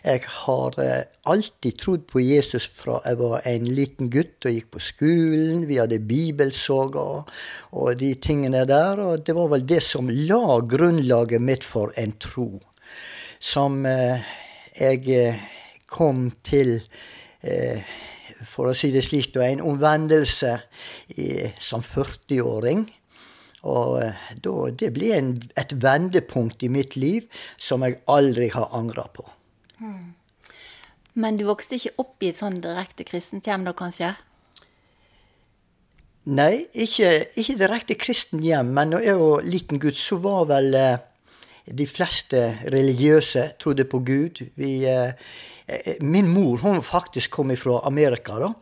Jeg har eh, alltid trodd på Jesus fra jeg var en liten gutt og gikk på skolen. Vi hadde bibelsoga og de tingene der. Og det var vel det som la grunnlaget mitt for en tro. Som eh, jeg eh, kom til for å si det slik, en omvendelse som 40-åring. Og da, det ble en, et vendepunkt i mitt liv som jeg aldri har angra på. Men du vokste ikke opp i et sånn direkte kristent hjem da, kanskje? Nei, ikke, ikke direkte kristent hjem. Men når jeg var liten gutt, så var vel eh, de fleste religiøse trodde på Gud. Vi, eh, eh min mor hun faktisk kom fra Amerika. da.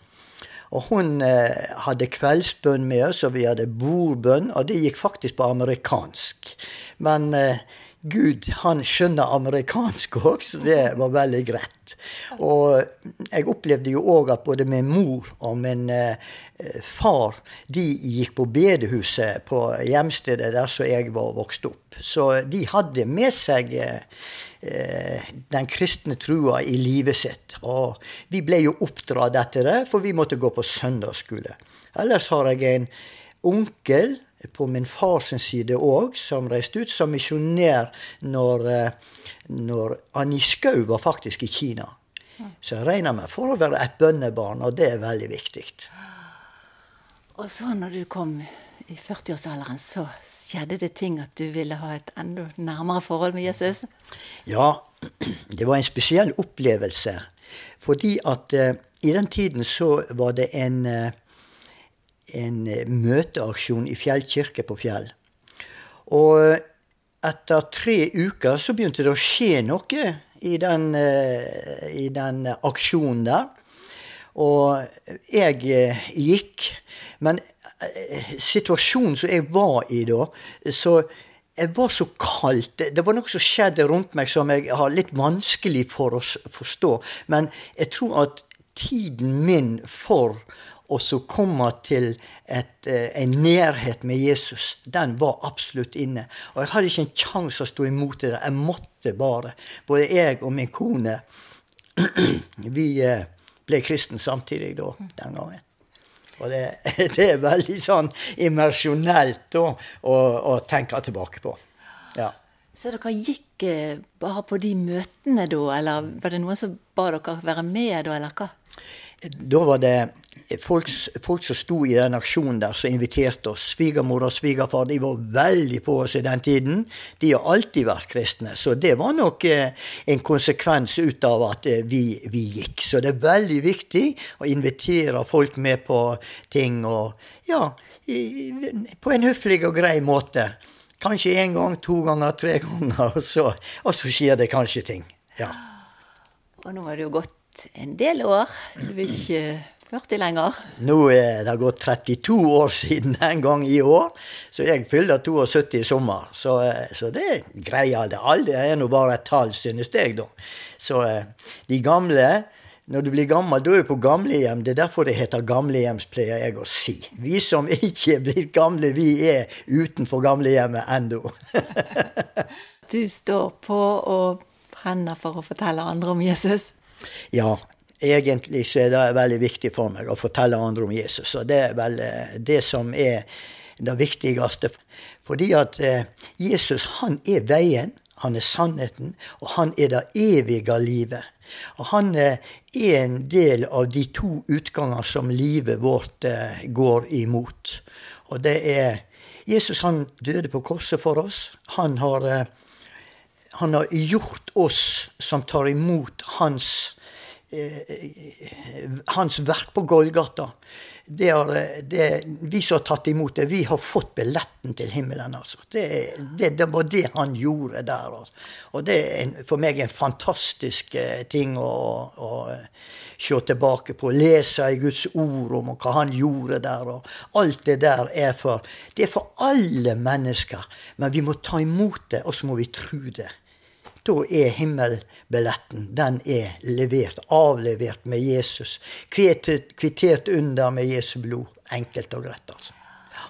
Og hun eh, hadde kveldsbønn med oss, og vi hadde bordbønn, og det gikk faktisk på amerikansk. Men eh, Gud han skjønner amerikansk òg, så det var veldig greit. Og jeg opplevde jo òg at både min mor og min eh, far de gikk på bedehuset på hjemstedet der som jeg var vokst opp. Så de hadde med seg eh, den kristne trua i livet sitt. Og vi ble jo oppdratt etter det, for vi måtte gå på søndagsskole. Ellers har jeg en onkel på min fars side òg, som reiste ut som misjonær når, eh, når Annie Skau var faktisk i Kina. Så jeg regner meg for å være et bønnebarn, og det er veldig viktig. Og så når du kom i 40-årsalderen, så Skjedde det ting at du ville ha et enda nærmere forhold med Jesus? Ja, det var en spesiell opplevelse. Fordi at uh, i den tiden så var det en, uh, en møteaksjon i Fjell kirke på Fjell. Og etter tre uker så begynte det å skje noe i den, uh, i den aksjonen der. Og jeg gikk. Men situasjonen som jeg var i da, så jeg var så kaldt. Det var noe som skjedde rundt meg som jeg har litt vanskelig for å forstå. Men jeg tror at tiden min for å kommer til et, eh, en nærhet med Jesus, den var absolutt inne. Og jeg hadde ikke en sjanse å stå imot det. Jeg måtte bare. Både jeg og min kone, vi eh, ble kristne samtidig da, den gangen. Og det, det er veldig sånn immersjonelt å, å, tenke tilbake på. Ja. Så dere gikk eh, bare på de møtene da, eller var det noen som ba dere være med da, eller hva? Da var det folk, folk, som sto i den aksjonen der, som inviterte oss. Svigermor og svigerfar de var veldig på oss i den tiden. De har alltid vært kristne. Så det var nok eh, en konsekvens ut av at eh, vi, vi, gikk. Så det er veldig viktig å invitere folk med på ting, og ja, i, på en høflig og grei måte. Kanskje én gang, to ganger, tre ganger, og så, og så skjer det kanskje ting. Ja. Og nå har det jo gått en del år. Du vil ikke 40 lenger? Nå er det gått 32 år siden en gang i år, så jeg fyller 72 i sommer. Så, eh, så det greier det. Alder er nå bare et tall, synes jeg, da. Så eh, de gamle når du blir gammel, da er du på gamlehjem. Det er derfor det heter gamlehjems, pleier jeg å si. Vi som ikke er blitt gamle, vi er utenfor gamlehjemmet ennå. du står på og brenner for å fortelle andre om Jesus? Ja, egentlig så er det veldig viktig for meg å fortelle andre om Jesus. Og det er vel eh, det som er det viktigste. Fordi at eh, Jesus, han er veien, han er sannheten, og han er det evige livet. Og han eh, er en del av de to utganger som livet vårt går imot. Og det er Jesus han døde på korset for oss. Han har, han har gjort oss som tar imot hans hans verk på Golgata. Det er, det, vi som har tatt imot det, vi har fått billetten til himmelen. altså. Det, det, det var det han gjorde der. Altså. Og det er en, for meg en fantastisk eh, ting å, å, se tilbake på. Lese i Guds ord om hva han gjorde der. og Alt det der er for Det er for alle mennesker. Men vi må ta imot det, og så må vi tro det da er himmelbilletten den er levert, avlevert med Jesus. Kvittet, kvittert under med Jesu blod. Enkelt og greit, altså. Ja.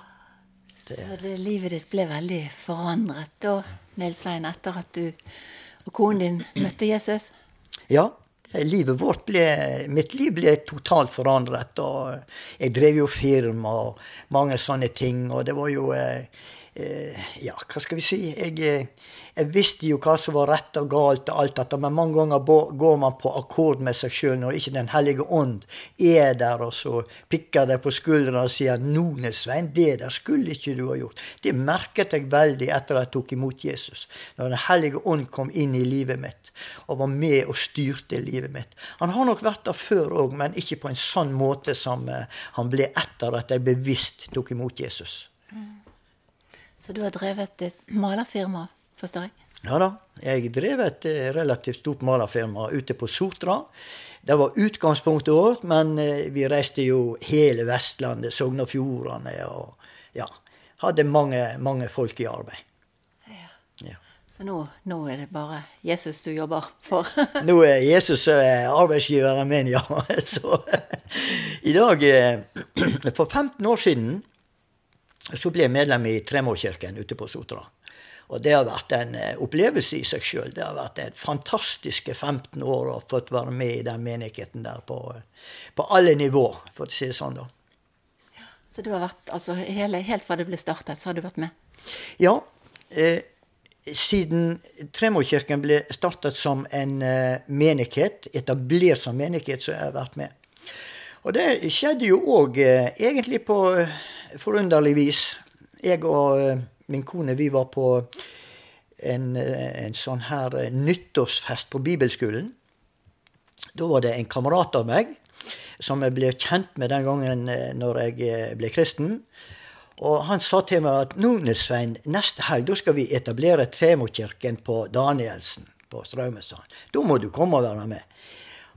Det. Så det, livet ditt ble veldig forandret da, Nils Svein, etter at du og konen din møtte Jesus? Ja. Livet vårt ble, mitt liv ble totalt forandret. og Jeg drev jo firma og mange sånne ting. Og det var jo eh, eh, Ja, hva skal vi si? Jeg, eh, jeg visste jo hva som var rett og galt, og alt dette, men mange ganger går man på akkord med seg sjøl når ikke Den hellige ånd er der, og så pikker det på skuldrene og sier 'None, Svein, det der skulle ikke du ha gjort'. Det merket jeg veldig etter jeg tok imot Jesus. Når Den hellige ånd kom inn i livet mitt og var med og styrte livet mitt. Han har nok vært der før òg, men ikke på en sånn måte som eh, han ble etter at jeg bevisst tok imot Jesus. Mm. Så du har drevet et malerfirma? Forstår jeg? Ja da. Jeg drev et eh, relativt stort malerfirma ute på Sotra. Det var utgangspunktet vårt, men eh, vi reiste jo hele Vestlandet, Sogn og Fjordane, og ja, hadde mange, mange folk i arbeid. Ja. ja. Så nå, nå, er det bare Jesus du jobber for? nå er Jesus eh, arbeidsgiveren min, ja. Så i dag For 15 år siden så ble jeg medlem i Tremorkirken ute på Sotra. Og det har vært en eh, opplevelse i seg sjøl. Det har vært en fantastiske 15 år å fått være med i den menigheten der på, på alle nivå, for å si det sånn, da. Så du har vært, altså hele, helt fra det ble startet, så har du vært med? Ja. Eh, siden Tremorkirken ble startet som en eh, menighet, etablert som menighet, så har jeg vært med. Og det skjedde jo òg eh, egentlig på eh, forunderlig vis. Jeg og eh, min kone vi var på en, en sånn her nyttårsfest på bibelskolen. Da var det en kamerat av meg som jeg ble kjent med den gangen eh, når jeg eh, ble kristen. Og han sa til meg at nå, Svein, neste helg da skal vi etablere Tremokirken på Danielsen på Straumesand. Da må du komme og være med.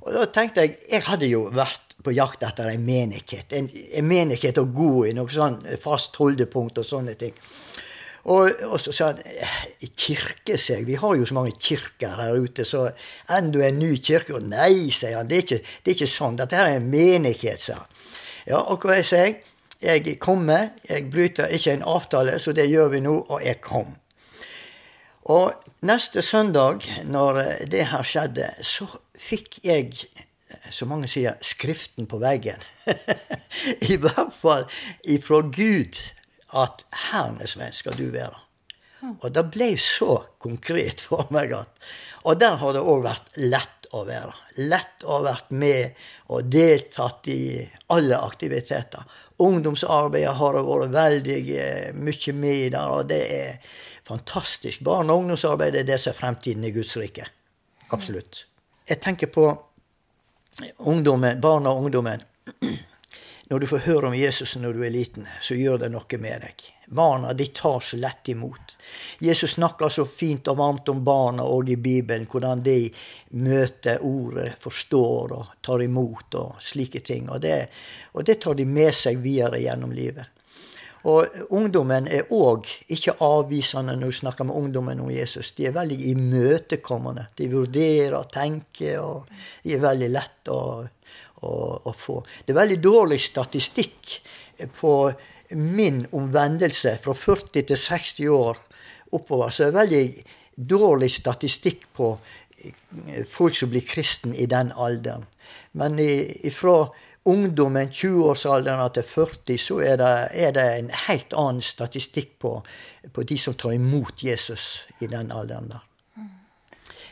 Og da tenkte jeg Jeg hadde jo vært på jakt etter en menighet. En, en menighet å gå i, noe sånn fast holdepunkt og sånne ting. Og, og, så sa han kirke, sier jeg. Vi har jo så mange kirker her ute, så enda en ny kirke. Og nei, sier han. Det er ikke, det er ikke sånn. Dette her er en menighet, sa han. Ja, og hva jeg sier jeg? kommer. Jeg bryter ikke en avtale, så det gjør vi nå, og jeg kom. Og neste søndag, når det her skjedde, så fikk jeg som mange sier, skriften på veggen. I hvert fall ifra Gud at Hernesvenn skal du være. Og det ble så konkret for meg at Og der har det òg vært lett å være. Lett å ha vært med og deltatt i alle aktiviteter. Ungdomsarbeidet har det vært veldig eh, mye med i der, og det er fantastisk. Barne- og ungdomsarbeid er det som er fremtiden i Guds rike. Absolutt. Jeg tenker på ungdommen, barna og ungdommen. Når du får høre om Jesus når du er liten, så gjør det noe med deg. Barna de tar så lett imot. Jesus snakker så fint og varmt om barna og i Bibelen, hvordan de møter ordet, forstår og tar imot og slike ting. Og det, og det tar de med seg videre gjennom livet. Og ungdommen er òg ikke avvisende når du snakker med ungdommen om Jesus. De er veldig imøtekommende. De vurderer, og tenker, og de er veldig lett å å, å få. Det er veldig dårlig statistikk på min omvendelse fra 40 til 60 år oppover. Så det er veldig dårlig statistikk på eh, folk som blir kristen i den alderen. Men fra ungdommen, 20-årsalderen til 40, så er det, er det, en helt annen statistikk på, på de som tar imot Jesus i den alderen der.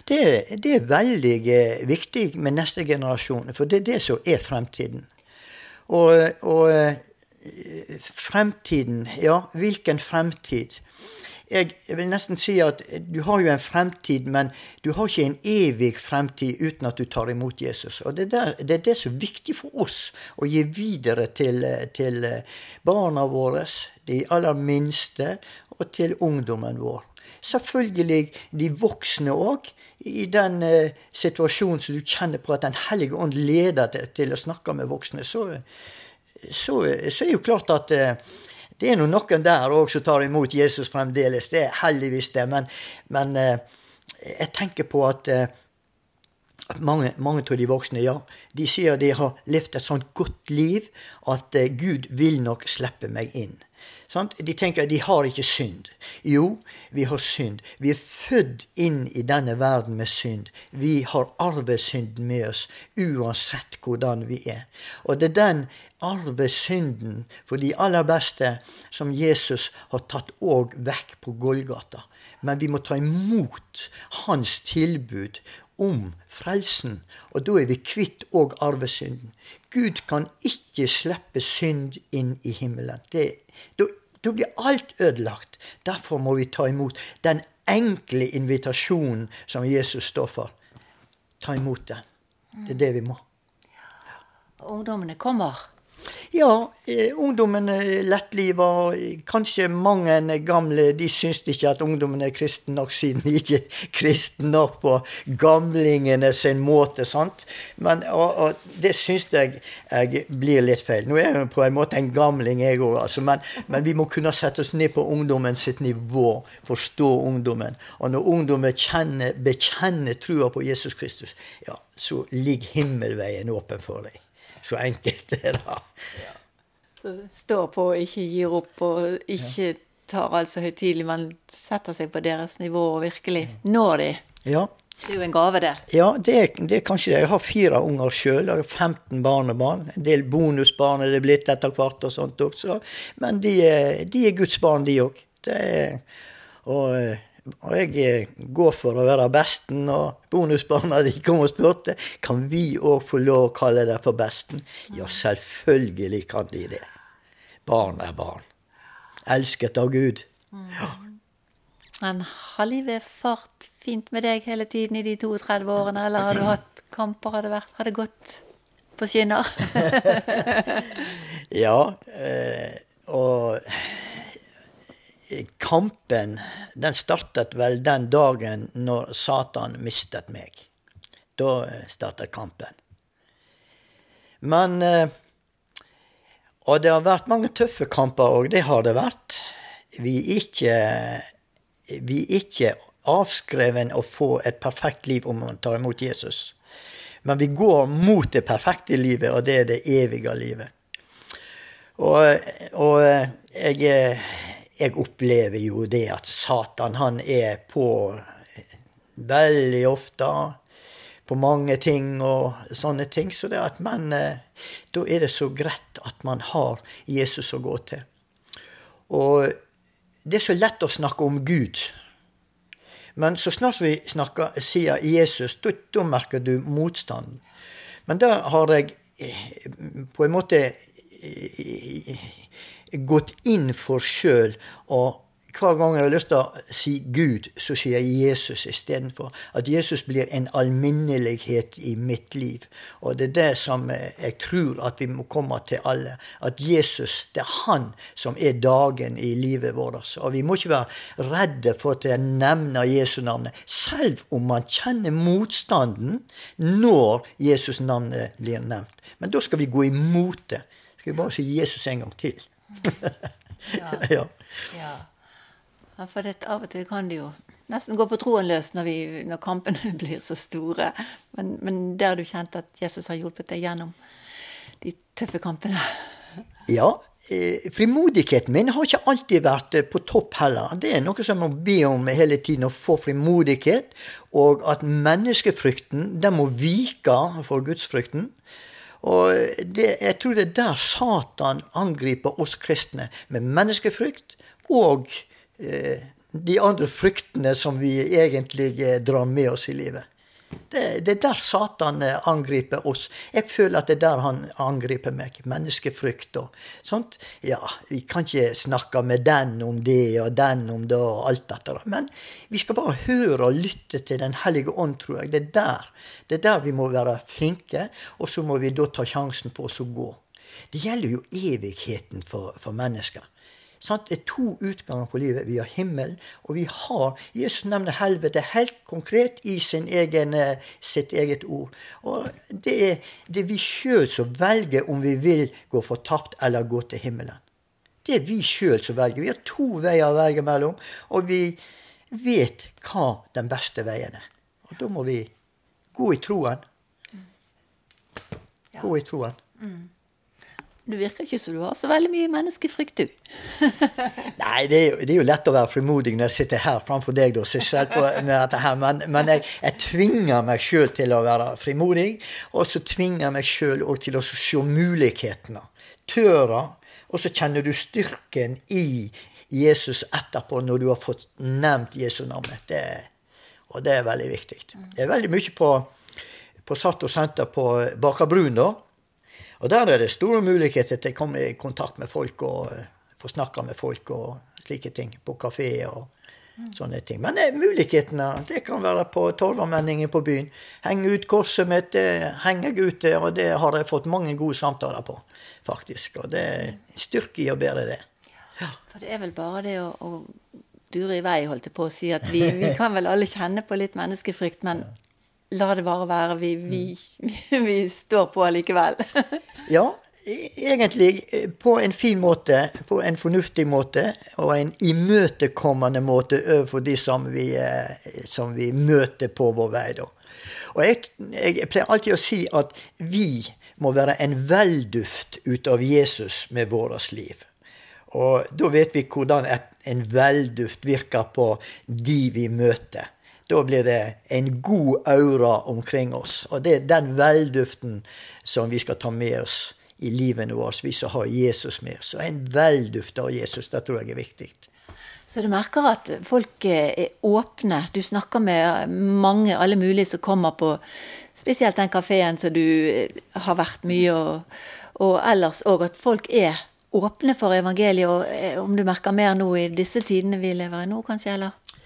Det, det, er veldig eh, viktig med neste generasjon, for det er det som er fremtiden. Og, og eh, fremtiden Ja, hvilken fremtid? Jeg, vil nesten si at du har jo en fremtid, men du har ikke en evig fremtid uten at du tar imot Jesus. Og det, der, det er det som er viktig for oss å gi videre til, til barna våre, de aller minste, og til ungdommen vår. Selvfølgelig de voksne òg i den eh, situasjonen som du kjenner på at Den hellige ånd leder deg til å snakke med voksne, så, så, så er jo klart at eh, det er noen der òg som tar imot Jesus fremdeles. Det er heldigvis det. Men, men eh, jeg tenker på at, eh, mange, mange av de voksne, ja, de sier de har levd et sånt godt liv at eh, Gud vil nok slippe meg inn. Sant? De tenker at de har ikke synd. Jo, vi har synd. Vi er født inn i denne verden med synd. Vi har arvesynden med oss uansett hvordan vi er. Og det er den arvesynden for de aller beste som Jesus har tatt òg vekk på Golgata. Men vi må ta imot hans tilbud om frelsen. Og da er vi kvitt òg arvesynden. Gud kan ikke slippe synd inn i himmelen. Det, da, da blir alt ødelagt. Derfor må vi ta imot den enkle invitasjonen som Jesus står for. Ta imot den. Det er det vi må. Ungdommene kommer. Ja, eh, ungdommen er lettliva. Kanskje mange gamle de syns ikke at ungdommen er kristen nok, siden de ikke er kristen nok på gamlingene sin måte. sant? Men, og, og det syns jeg, jeg, blir litt feil. Nå er jeg på en måte en gamling, jeg òg, altså. Men, men, vi må kunne sette oss ned på ungdommen sitt nivå. Forstå ungdommen. Og når ungdommen kjenner, bekjenner trua på Jesus Kristus, ja, så ligger himmelveien åpen for dem. Så enkelt er det. Ja. Så står på og ikke gir opp, og ikke tar alt så høytidelig, men setter seg på deres nivå og virkelig når de. Ja. Det er jo en gave, det. Ja, det det er kanskje det. Jeg har fire unger sjøl. Jeg har 15 barnebarn. En del bonusbarn er det blitt etter hvert og sånt også. Men de de er Guds barn, de òg. Og og jeg eh, går for å være besten, og bonusbarna de kom og spurte kan vi òg få lov å kalle deg for besten. Ja, selvfølgelig kan de det. Barn er barn. Elsket av Gud. Ja. Men har livet fart fint med deg hele tiden i de 32 årene, eller har du hatt kamper? Har det, vært, har det gått på skinner? ja. Eh, og kampen den startet vel den dagen når Satan mistet meg. Da startet kampen. Men eh, Og det har vært mange tøffe kamper òg, det har det vært. Vi er ikke, vi er ikke avskreven å få et perfekt liv om man tar imot Jesus. Men vi går mot det perfekte livet, og det er det evige livet. Og, og jeg jeg opplever jo det at Satan, han er på veldig ofte på mange ting og sånne ting. Så det at man, eh, da er det så greit at man har Jesus å gå til. Og det er så lett å snakke om Gud. Men så snart vi snakker, sier Jesus, da, merker du motstanden. Men da har jeg eh, på en måte eh, gått inn for sjøl. Og hver gang jeg har lyst til å si Gud, så sier jeg Jesus istedenfor. At Jesus blir en alminnelighet i mitt liv. Og det er det som jeg tror at vi må komme til alle. At Jesus, det er han som er dagen i livet vårt. Og vi må ikke være redde for at jeg nevner Jesu navnet, selv om man kjenner motstanden når Jesus navnet blir nevnt. Men da skal vi gå imot det. Skal vi bare si Jesus en gang til ja. ja. ja. For det, av og til kan det jo nesten gå på troen løs når, vi, når kampene blir så store. Men, men der du kjente at Jesus har hjulpet deg gjennom de tøffe kampene? Ja. Eh, frimodigheten min har ikke alltid vært eh, på topp heller. Det er noe som jeg må be om hele tiden, å få frimodighet. Og at menneskefrykten den må vike for gudsfrykten. Og det, jeg tror det er der Satan angriper oss kristne, med menneskefrykt og eh, de andre fryktene som vi egentlig drar med oss i livet. Det, det, er der Satan eh, angriper oss. Jeg føler at det er der han angriper meg. Menneskefrykt og sånt. Ja, vi kan ikke snakke med den om det og den om det og alt dette. Men vi skal bare høre og lytte til Den hellige ånd, tror jeg. Det er der, det er der vi må være flinke, og så må vi da ta sjansen på oss å gå. Det gjelder jo evigheten for, for mennesker. Sant? Det er to utganger på livet. Vi har himmel, og vi har Jesus nevner helvete helt konkret i egen, eh, sitt eget ord. Og det er, det er vi sjøl som velger om vi vil gå fortapt eller gå til himmelen. Det er vi sjøl som velger. Vi har to veier å velge mellom, og vi vet hva den beste veien er. Og da må vi gå i troen. Gå i troen. Du virker ikke som du har så veldig mye menneskefrykt, du. Nei, det er, jo, det er, jo, lett å være frimodig når jeg sitter her framfor deg og Sissel, med dette her, men, men jeg, jeg, tvinger meg sjøl til å være frimodig, og så tvinger jeg meg sjøl til å se mulighetene. Tøra. Og så kjenner du styrken i Jesus etterpå, når du har fått nevnt Jesu navn. Og det er veldig viktig. Det er veldig mye på, på Sato Senter på Bakerbrun, da. Og der er det store muligheter til å komme i kontakt med folk og uh, få snakka med folk og slike ting. På kafé og mm. sånne ting. Men uh, mulighetene det kan være på Torvallmenningen på byen. Henge ut korset mitt, det henger jeg ute, og det har jeg fått mange gode samtaler på, faktisk. Og det er en styrke i å bære det. Ja. For det er vel bare det å, å dure i vei, holdt jeg på å si. At vi, vi kan vel alle kjenne på litt menneskefrykt, men la det bare være. Vi, vi, vi står på likevel. ja, e, egentlig e, på en fin måte, på en fornuftig måte, og en imøtekommende måte overfor de som vi, e, som vi møter på vår vei. da. Og jeg, jeg, pleier alltid å si at vi må være en velduft ut av Jesus med vårt liv. Og da vet vi hvordan en velduft virker på de vi møter. Da blir det en god aura omkring oss. Og det er den velduften som vi skal ta med oss i livene våre, vi som har Jesus med oss. Og en velduft av Jesus, det tror jeg er viktig. Så du merker at folk er åpne. Du snakker med mange, alle mulige som kommer på spesielt den kafeen som du har vært mye, og, og ellers òg at folk er åpne for evangeliet. Og eh, om du merker mer nå i disse tidene vi lever i nå, kanskje, eller?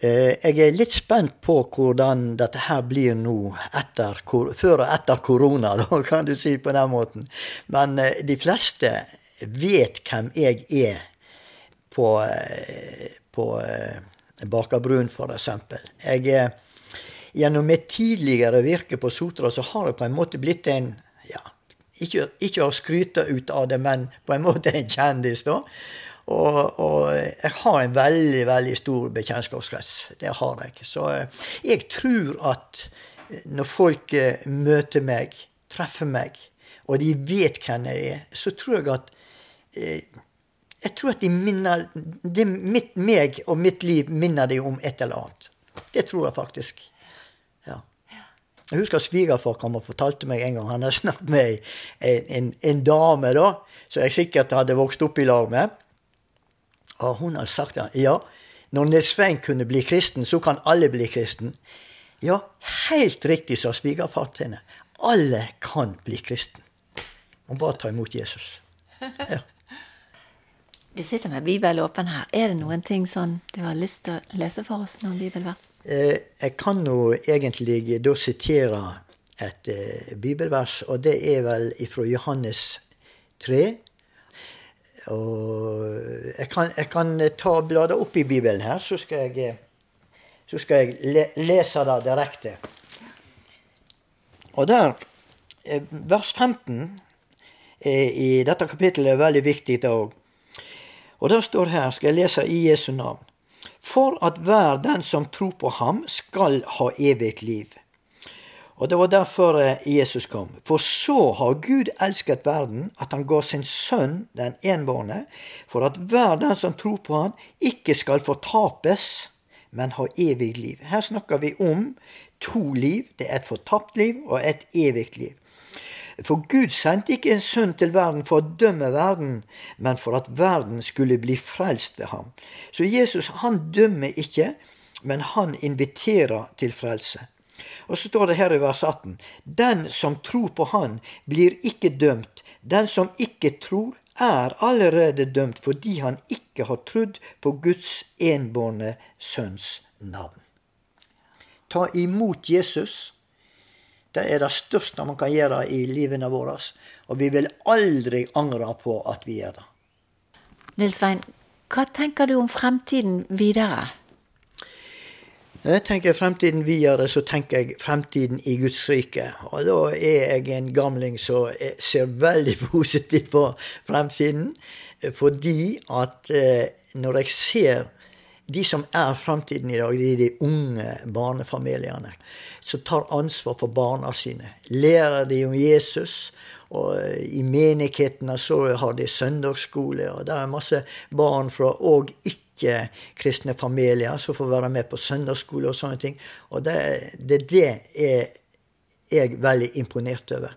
Eh, jeg er litt spent på hvordan dette her blir nå etter, før og etter korona, da, kan du si på den måten. Men eh, de fleste vet hvem jeg er på, eh, på Bakerbrun, f.eks. Gjennom mitt tidligere virke på Sotra så har jeg på en måte blitt en ja, ikke, ikke å skryte ut av det, men på en måte en kjendis, da. Og, og, jeg har en veldig, veldig stor bekjentskapskrets. Det har jeg. Så eh, jeg tror at eh, når folk eh, møter meg, treffer meg, og de vet hvem jeg er, så tror jeg at Jeg tror at de minner det, mitt, meg og mitt liv minner de om et eller annet. Det tror jeg faktisk. Ja. Jeg husker svigerfar kom og fortalte meg en gang Han hadde snakket med en, en, en dame da, som jeg sikkert hadde vokst opp i lag med. Og hun har sagt at ja, når Nils Svein kunne bli kristen, så kan alle bli kristen. Ja, helt riktig, sa svigerfar henne. Alle kan bli kristen. Hun bare ta imot Jesus. Ja. Du sitter med Bibelen åpen her. Er det noen ting sånn du har lyst til å lese for oss? noen bibelvers? Eh, jeg kan nå egentlig da sitere et eh, bibelvers, og det er vel fra Johannes 3, og jeg kan, jeg kan ta bladet opp i Bibelen her, så skal jeg, så skal jeg le, lese det direkte. Og der, eh, vers 15 i dette kapittelet er veldig viktig òg. Og der står her, skal jeg lese i Jesu navn. For at hver den som tror på ham, skal ha evig liv. Og det var derfor eh, Jesus kom. For så har Gud elsket verden, at han ga sin sønn, den enbårne, for at hver den som tror på han, ikke skal fortapes, men ha evig liv. Her snakker vi om to liv. Det er et fortapt liv og et evig liv. For Gud sendte ikke en sønn til verden for å dømme verden, men for at verden skulle bli frelst ved ham. Så Jesus han dømmer ikke, men han inviterer til frelse. Og så står det her i vers 18.: Den som tror på Han, blir ikke dømt. Den som ikke tror, er allerede dømt fordi han ikke har trodd på Guds enbårne sønns navn. Ta imot Jesus. Det er det største man kan gjøre i livene våre. Og vi vil aldri angre på at vi gjør det. Nils Svein, hva tenker du om fremtiden videre? Når jeg tenker fremtiden videre, så tenker jeg fremtiden i Guds rike. Og da er jeg en gamling som ser veldig positivt på fremtiden. Fordi at eh, når jeg ser de som er fremtiden i dag, de er de unge barnefamiliene som tar ansvar for barna sine. Lærer de om Jesus. Og eh, i menighetene så har de søndagsskole, og det er masse barn fra og ikke-kristne familier som får være med på søndagsskole og sånne ting. Og det, det, det er jeg veldig imponert over.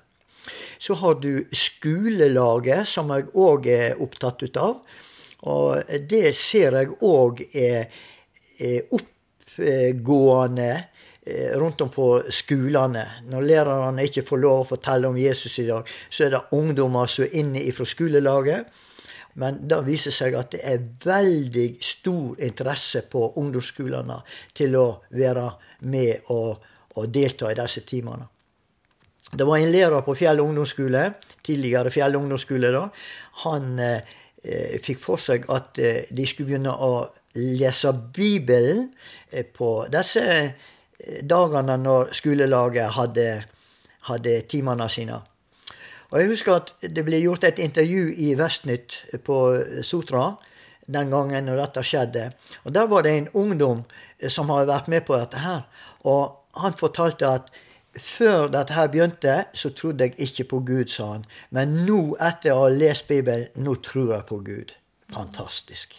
Så har du skolelaget, som jeg òg er opptatt av. Og det ser jeg òg er, er oppgående rundt om på skolene. Når lærerne ikke får lov å fortelle om Jesus i dag, så er det ungdommer som er inne fra skolelaget. Men det viser seg at det er veldig stor interesse på ungdomsskolene til å være med og, og delta i disse timene. Det var en lærer på Fjell ungdomsskole, tidligere Fjell ungdomsskole, da. Han eh, Eh, fikk for seg at eh, de skulle begynne å lese Bibelen eh, på disse dagene når skolelaget hadde, hadde timene sine. Og Jeg husker at det ble gjort et intervju i Vestnytt på Sotra den gangen når dette skjedde. Og Der var det en ungdom som hadde vært med på dette her. Og han fortalte at før dette her begynte, så trodde jeg ikke på Gud, sa han. Men nå, etter å ha lest Bibelen, nå tror jeg på Gud. Fantastisk.